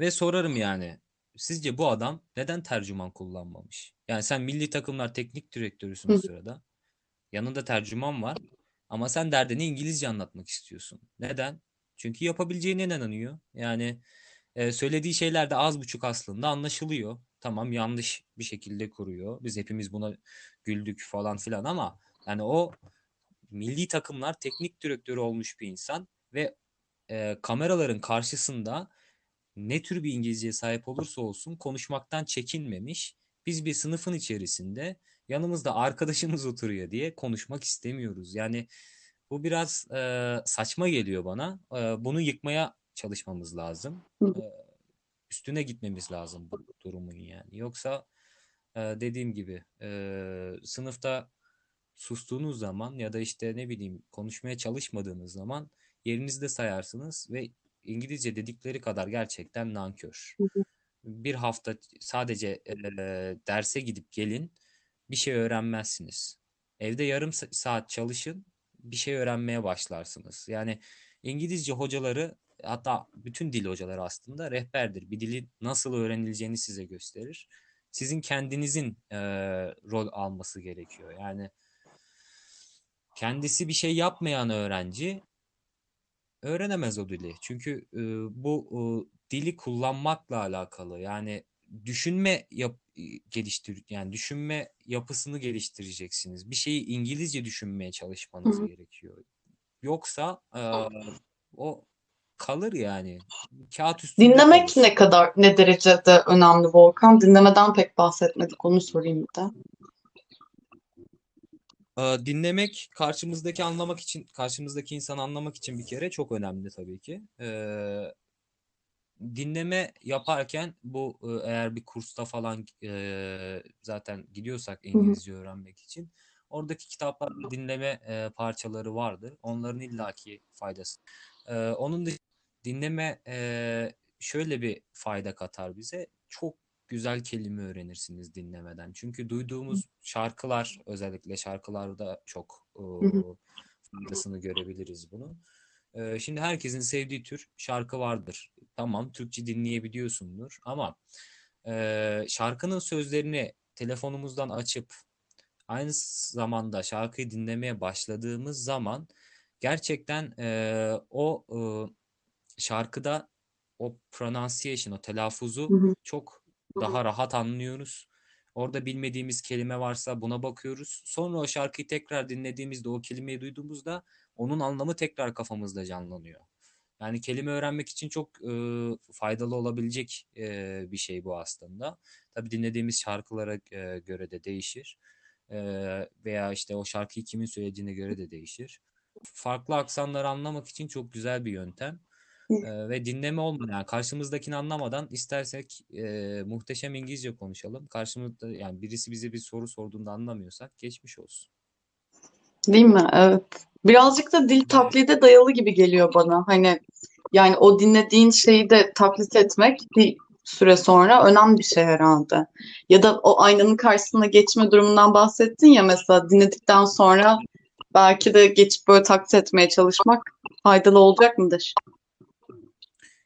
Speaker 3: Ve sorarım yani sizce bu adam neden tercüman kullanmamış? Yani sen milli takımlar teknik direktörüsün
Speaker 2: Hı
Speaker 3: o
Speaker 2: hı.
Speaker 3: sırada. Yanında tercüman var ama sen derdini İngilizce anlatmak istiyorsun. Neden? Çünkü yapabileceğine inanıyor. Yani e, söylediği şeyler de az buçuk aslında anlaşılıyor. Tamam yanlış bir şekilde kuruyor. Biz hepimiz buna güldük falan filan ama yani o milli takımlar teknik direktörü olmuş bir insan ve e, kameraların karşısında ne tür bir İngilizceye sahip olursa olsun konuşmaktan çekinmemiş. Biz bir sınıfın içerisinde yanımızda arkadaşımız oturuyor diye konuşmak istemiyoruz. Yani bu biraz e, saçma geliyor bana. E, bunu yıkmaya çalışmamız lazım. E, üstüne gitmemiz lazım bu durumun yani. Yoksa e, dediğim gibi e, sınıfta sustuğunuz zaman ya da işte ne bileyim konuşmaya çalışmadığınız zaman yerinizde sayarsınız ve İngilizce dedikleri kadar gerçekten nankör. Bir hafta sadece e, derse gidip gelin bir şey öğrenmezsiniz. Evde yarım sa- saat çalışın bir şey öğrenmeye başlarsınız. Yani İngilizce hocaları hatta bütün dil hocaları aslında rehberdir. Bir dilin nasıl öğrenileceğini size gösterir. Sizin kendinizin e, rol alması gerekiyor. Yani kendisi bir şey yapmayan öğrenci öğrenemez o dili. Çünkü e, bu e, dili kullanmakla alakalı. Yani düşünme yap e, geliştir yani düşünme yapısını geliştireceksiniz. Bir şeyi İngilizce düşünmeye çalışmanız
Speaker 2: hı.
Speaker 3: gerekiyor. Yoksa e, o kalır yani. Kağıt üstünde
Speaker 2: Dinlemek
Speaker 3: kalır.
Speaker 2: ne kadar, ne derecede önemli Volkan? Dinlemeden pek bahsetmedik. Onu sorayım bir de.
Speaker 3: Ee, Dinlemek karşımızdaki anlamak için, karşımızdaki insanı anlamak için bir kere çok önemli tabii ki. Ee, dinleme yaparken bu e, eğer bir kursta falan e, zaten gidiyorsak. İngilizce öğrenmek için oradaki kitaplarda dinleme e, parçaları vardır. Onların illaki faydası. Ee, onun dışında dinleme e, şöyle bir fayda katar bize. Çok güzel kelime öğrenirsiniz dinlemeden. Çünkü duyduğumuz şarkılar özellikle şarkılarda çok e, faydasını görebiliriz bunun. Ee, Şimdi herkesin sevdiği tür şarkı vardır. Tamam, Türkçe dinleyebiliyorsundur ama e, şarkının sözlerini telefonumuzdan açıp aynı zamanda şarkıyı dinlemeye başladığımız zaman gerçekten e, o e, şarkıda o pronunciation, o
Speaker 2: Hı
Speaker 3: telaffuzu
Speaker 2: hı.
Speaker 3: çok daha rahat anlıyoruz. Orada bilmediğimiz kelime varsa buna bakıyoruz. Sonra o şarkıyı tekrar dinlediğimizde, o kelimeyi duyduğumuzda onun anlamı tekrar kafamızda canlanıyor. Yani kelime öğrenmek için çok e, faydalı olabilecek e, bir şey bu aslında. Tabii dinlediğimiz şarkılara e, göre de değişir. E, veya işte o şarkıyı kimin söylediğine göre de değişir. Farklı aksanları anlamak için çok güzel bir yöntem. E, ve dinleme olmadan yani karşımızdakini anlamadan istersek e, muhteşem İngilizce konuşalım. Karşımızda yani birisi bize bir soru sorduğunda anlamıyorsak geçmiş olsun.
Speaker 2: Değil mi? Evet. Birazcık da dil taklide dayalı gibi geliyor bana. Hani yani o dinlediğin şeyi de taklit etmek bir süre sonra önemli bir şey herhalde. Ya da o aynanın karşısına geçme durumundan bahsettin ya mesela dinledikten sonra belki de geçip böyle taklit etmeye çalışmak faydalı olacak mıdır?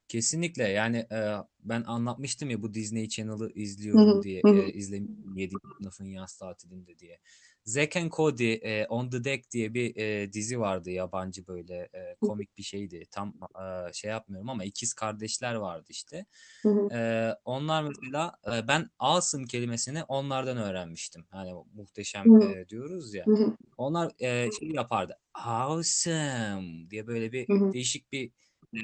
Speaker 3: Kesinlikle yani e, ben anlatmıştım ya bu Disney Channel'ı izliyorum diye e, izlemiştim 7 sınıfın yaz tatilinde diye. Zack and Cody e, On the Deck diye bir e, dizi vardı yabancı böyle e, komik bir şeydi. Tam e, şey yapmıyorum ama ikiz kardeşler vardı işte.
Speaker 2: Hı hı,
Speaker 3: E, onlar mesela e, ben awesome kelimesini onlardan öğrenmiştim. Hani muhteşem e, diyoruz ya.
Speaker 2: hı
Speaker 3: Onlar e, şey yapardı. Awesome diye böyle bir değişik bir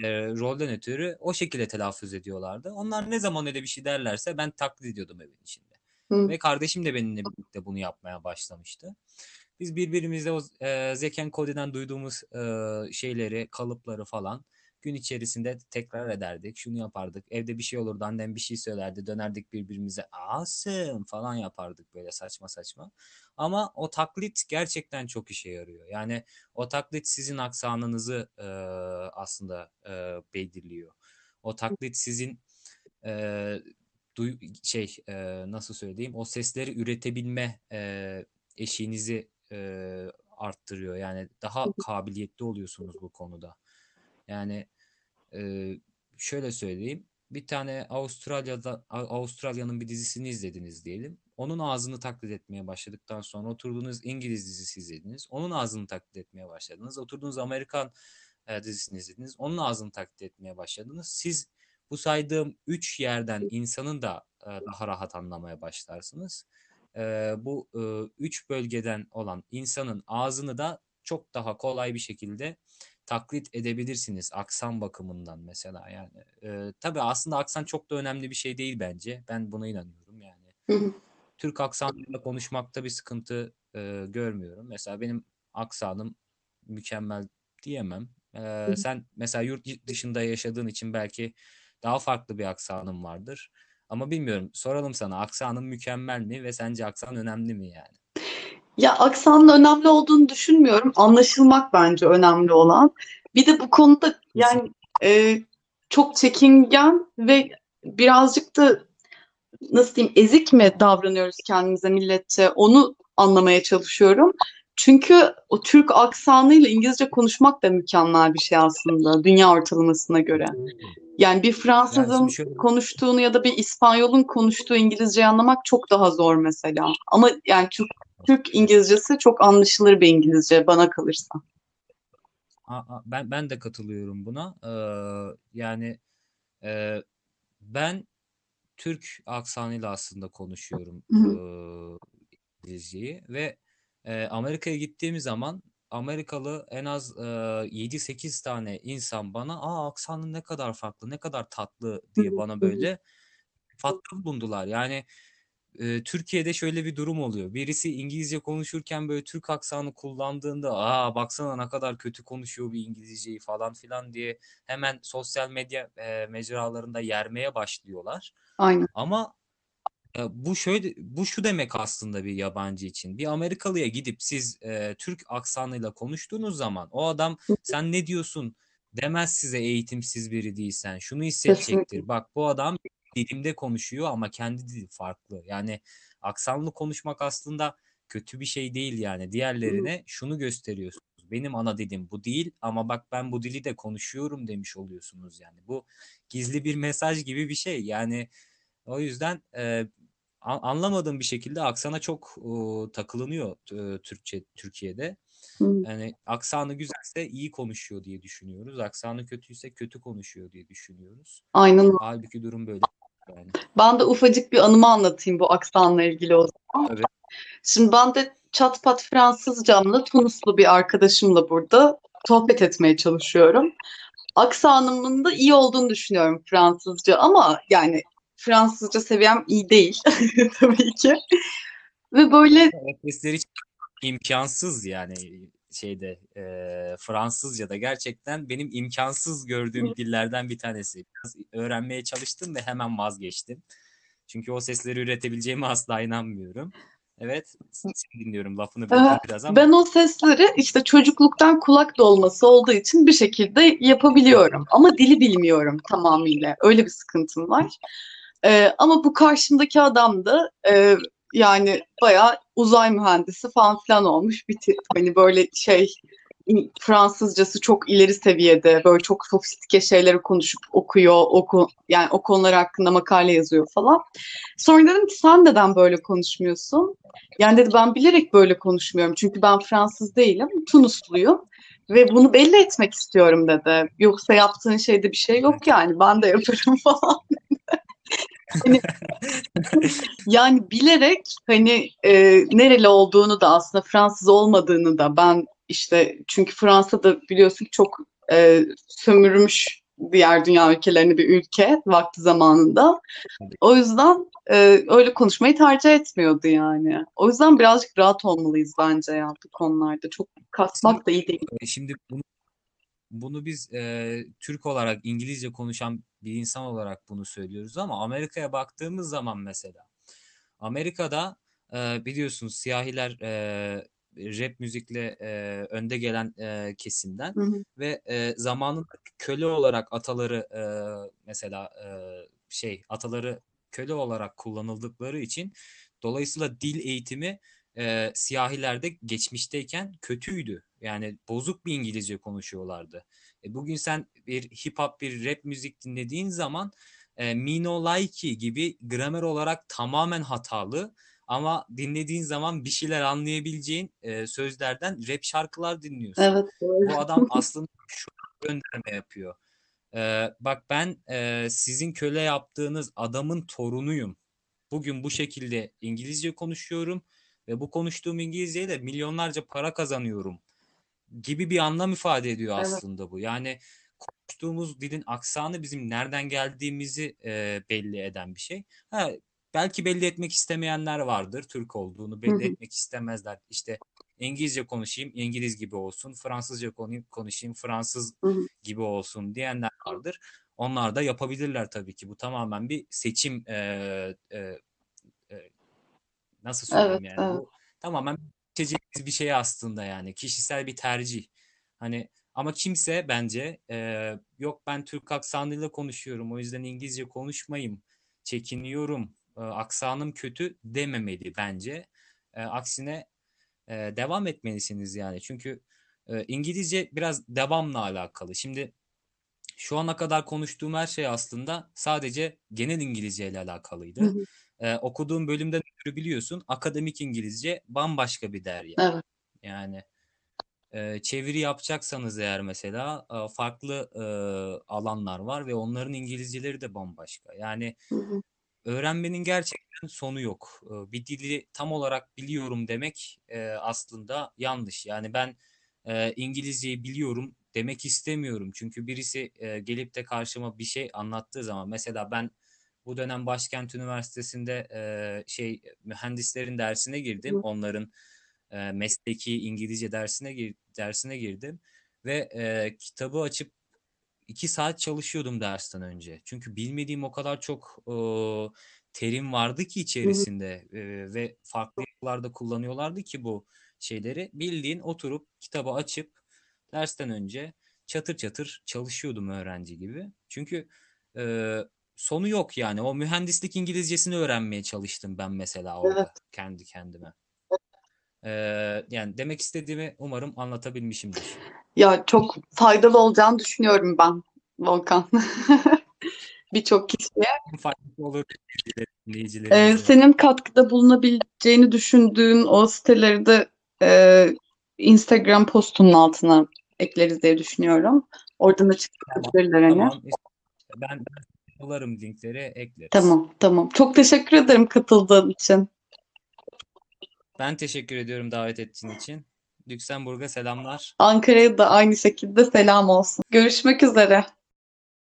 Speaker 3: e, rolden ötürü o şekilde telaffuz ediyorlardı. Onlar ne zaman öyle bir şey derlerse ben taklit ediyordum evin içinde.
Speaker 2: Hı.
Speaker 3: Ve kardeşim de benimle birlikte bunu yapmaya başlamıştı. Biz birbirimizle o e, Zeken Cody'den duyduğumuz e, şeyleri, kalıpları falan gün içerisinde tekrar ederdik. Şunu yapardık. Evde bir şey olurdu. Annem bir şey söylerdi. Dönerdik birbirimize. Asım falan yapardık böyle saçma saçma. Ama o taklit gerçekten çok işe yarıyor. Yani o taklit sizin aksanınızı e, aslında e, belirliyor. O taklit sizin e, duy, şey e, nasıl söyleyeyim o sesleri üretebilme e, eşiğinizi e, arttırıyor. Yani daha kabiliyetli oluyorsunuz bu konuda. Yani e, şöyle söyleyeyim. Bir tane Avustralya'da Avustralya'nın bir dizisini izlediniz diyelim. Onun ağzını taklit etmeye başladıktan sonra oturduğunuz İngiliz dizisi izlediniz. Onun ağzını taklit etmeye başladınız. Oturduğunuz Amerikan e, dizisini izlediniz. Onun ağzını taklit etmeye başladınız. Siz bu saydığım üç yerden insanın da e, daha rahat anlamaya başlarsınız. E, bu e, üç bölgeden olan insanın ağzını da çok daha kolay bir şekilde taklit edebilirsiniz aksan bakımından mesela yani. E, tabii aslında aksan çok da önemli bir şey değil bence. Ben buna inanıyorum yani.
Speaker 2: Hı hı.
Speaker 3: Türk aksanıyla konuşmakta bir sıkıntı e, görmüyorum. Mesela benim aksanım mükemmel diyemem. E, sen mesela yurt dışında yaşadığın için belki daha farklı bir aksanın vardır. Ama bilmiyorum. Soralım sana aksanın mükemmel mi ve sence aksan önemli mi yani?
Speaker 2: Ya aksanın önemli olduğunu düşünmüyorum. Anlaşılmak bence önemli olan. Bir de bu konuda yani e, çok çekingen ve birazcık da nasıl diyeyim ezik mi davranıyoruz kendimize milletçe onu anlamaya çalışıyorum. Çünkü o Türk aksanıyla İngilizce konuşmak da mükemmel bir şey aslında dünya ortalamasına göre. Yani bir Fransızın
Speaker 3: Yani
Speaker 2: konuştuğunu ya da bir İspanyolun konuştuğu İngilizceyi anlamak çok daha zor mesela. Ama yani Türk, Türk İngilizcesi çok anlaşılır bir İngilizce bana kalırsa.
Speaker 3: Ben ben de katılıyorum buna. Ee, yani e, ben Türk aksanıyla aslında konuşuyorum e, İngilizceyi ve e, Amerika'ya gittiğim zaman Amerikalı en az e, 7-8 tane insan bana aa aksanın ne kadar farklı, ne kadar tatlı diye bana böyle fatka bulundular. Yani e, Türkiye'de şöyle bir durum oluyor. Birisi İngilizce konuşurken böyle Türk aksanı kullandığında aa baksana ne kadar kötü konuşuyor bir İngilizceyi falan filan diye hemen sosyal medya e, mecralarında yermeye başlıyorlar.
Speaker 2: Aynen.
Speaker 3: Ama bu şöyle bu şu demek aslında bir yabancı için. Bir Amerikalıya gidip siz e, Türk aksanıyla konuştuğunuz zaman o adam sen ne diyorsun demez size eğitimsiz biri değilsen. Şunu hissedecektir. Bak bu adam dilimde konuşuyor ama kendi dili farklı. Yani aksanlı konuşmak aslında kötü bir şey değil yani. Diğerlerine şunu gösteriyorsunuz. Benim ana dilim bu değil ama bak ben bu dili de konuşuyorum demiş oluyorsunuz yani. Bu gizli bir mesaj gibi bir şey. Yani o yüzden e, anlamadığım bir şekilde aksana çok e, takılınıyor e, Türkçe Türkiye'de.
Speaker 2: Hı.
Speaker 3: Yani aksanı güzelse iyi konuşuyor diye düşünüyoruz. Aksanı kötüyse kötü konuşuyor diye düşünüyoruz.
Speaker 2: Aynen.
Speaker 3: Halbuki durum böyle yani.
Speaker 2: Ben de ufacık bir anımı anlatayım bu aksanla ilgili o zaman.
Speaker 3: Tabii.
Speaker 2: Şimdi ben de çat pat Fransızcamla Tunuslu bir arkadaşımla burada sohbet etmeye çalışıyorum. Aksanımın da iyi olduğunu düşünüyorum Fransızca ama yani Fransızca seviyem iyi değil [LAUGHS] tabii ki. Ve böyle
Speaker 3: Sesleri hiç imkansız yani şeyde e, Fransızca'da gerçekten benim imkansız gördüğüm dillerden bir tanesi. Biraz öğrenmeye çalıştım ve hemen vazgeçtim. Çünkü o sesleri üretebileceğime asla inanmıyorum. Evet, seni dinliyorum. Lafını
Speaker 2: Aha,
Speaker 3: biraz ama.
Speaker 2: ben o sesleri işte çocukluktan kulak dolması olduğu için bir şekilde yapabiliyorum. Ama dili bilmiyorum tamamıyla. Öyle bir sıkıntım var. Ee, ama bu karşımdaki adam da e, yani bayağı uzay mühendisi falan filan olmuş bir tip. Hani böyle şey Fransızcası çok ileri seviyede böyle çok sofistike şeyleri konuşup okuyor oku yani o konular hakkında makale yazıyor falan. Sonra dedim ki sen neden böyle konuşmuyorsun? Yani dedi ben bilerek böyle konuşmuyorum çünkü ben Fransız değilim Tunusluyum ve bunu belli etmek istiyorum dedi. Yoksa yaptığın şeyde bir şey yok yani ben de yaparım [LAUGHS] falan. Hani, [LAUGHS] yani bilerek hani e, nereli olduğunu da aslında Fransız olmadığını da ben işte çünkü Fransa'da biliyorsun çok e, sömürmüş diğer dünya ülkelerine bir ülke vakti zamanında. O yüzden e, öyle konuşmayı tercih etmiyordu yani. O yüzden birazcık rahat olmalıyız bence ya bu konularda. Çok kasmak da iyi değil.
Speaker 3: E, Şimdi bunu bunu biz e, Türk olarak İngilizce konuşan bir insan olarak bunu söylüyoruz ama Amerika'ya baktığımız zaman mesela Amerika'da e, biliyorsunuz siyahiler e, rap müzikle e, önde gelen e, kesimden
Speaker 2: Hı hı.
Speaker 3: ve e, zamanında köle olarak ataları e, mesela e, şey ataları köle olarak kullanıldıkları için dolayısıyla dil eğitimi e, siyahilerde geçmişteyken kötüydü. Yani bozuk bir İngilizce konuşuyorlardı. E, bugün sen bir hip hop bir rap müzik dinlediğin zaman e, Me No Like gibi gramer olarak tamamen hatalı ama dinlediğin zaman bir şeyler anlayabileceğin e, sözlerden rap şarkılar dinliyorsun.
Speaker 2: Evet, doğru.
Speaker 3: Bu adam aslında şu gönderme yapıyor. Ee, bak ben e, sizin köle yaptığınız adamın torunuyum. Bugün bu şekilde İngilizce konuşuyorum ve bu konuştuğum İngilizceyle milyonlarca para kazanıyorum gibi bir anlam ifade ediyor
Speaker 2: Evet.
Speaker 3: aslında bu. Yani konuştuğumuz dilin aksanı bizim nereden geldiğimizi e, belli eden bir şey. Ha, belki belli etmek istemeyenler vardır Türk olduğunu belli
Speaker 2: hı.
Speaker 3: etmek istemezler. İşte İngilizce konuşayım, İngiliz gibi olsun. Fransızca konu- konuşayım, Fransız
Speaker 2: Hı hı.
Speaker 3: gibi olsun diyenler vardır. Onlar da yapabilirler tabii ki. Bu tamamen bir seçim e, e, e, nasıl söyleyeyim
Speaker 2: Evet,
Speaker 3: yani
Speaker 2: evet.
Speaker 3: bu tamamen seçeceğiniz bir şey aslında yani kişisel bir tercih. Hani ama kimse bence e, yok ben Türk aksanıyla konuşuyorum o yüzden İngilizce konuşmayayım, çekiniyorum, e, aksanım kötü dememeli bence. E, aksine e, devam etmelisiniz yani çünkü e, İngilizce biraz devamla alakalı. Şimdi şu ana kadar konuştuğum her şey aslında sadece genel İngilizce ile
Speaker 2: Hı
Speaker 3: alakalıydı.
Speaker 2: hı.
Speaker 3: Ee, okuduğum bölümden ötürü biliyorsun akademik İngilizce bambaşka bir derya.
Speaker 2: Evet.
Speaker 3: Yani e, çeviri yapacaksanız eğer mesela e, farklı e, alanlar var ve onların İngilizceleri de bambaşka. Yani
Speaker 2: Hı hı.
Speaker 3: öğrenmenin gerçekten sonu yok. E, bir dili tam olarak biliyorum demek e, aslında yanlış. Yani ben e, İngilizceyi biliyorum demek istemiyorum. Çünkü birisi e, gelip de karşıma bir şey anlattığı zaman mesela ben bu dönem Başkent Üniversitesi'nde e, şey mühendislerin dersine girdim.
Speaker 2: Hı.
Speaker 3: Onların e, mesleki İngilizce dersine gir- dersine girdim ve e, kitabı açıp iki saat çalışıyordum dersten önce. Çünkü bilmediğim o kadar çok e, terim vardı ki içerisinde e, ve farklı yapılarda kullanıyorlardı ki bu şeyleri. Bildiğin oturup kitabı açıp dersten önce çatır çatır çalışıyordum öğrenci gibi. Çünkü e, sonu yok yani. O mühendislik İngilizcesini öğrenmeye çalıştım ben mesela
Speaker 2: Evet.
Speaker 3: orada kendi kendime. E, yani demek istediğimi umarım anlatabilmişimdir.
Speaker 2: Ya çok faydalı olacağını düşünüyorum ben Volkan. [LAUGHS] Birçok kişiye.
Speaker 3: Faydası olur
Speaker 2: Ee, senin katkıda bulunabileceğini düşündüğün o siteleri de e, Instagram postunun altına ekleriz diye düşünüyorum. Oradan açık
Speaker 3: Tamam,
Speaker 2: hani.
Speaker 3: tamam. Ben, ben yollarım linkleri ekleriz.
Speaker 2: Tamam, tamam. Çok teşekkür ederim katıldığın için.
Speaker 3: Ben teşekkür ediyorum davet ettiğin için. Lüksemburg'a selamlar.
Speaker 2: Ankara'ya da aynı şekilde selam olsun. Görüşmek üzere.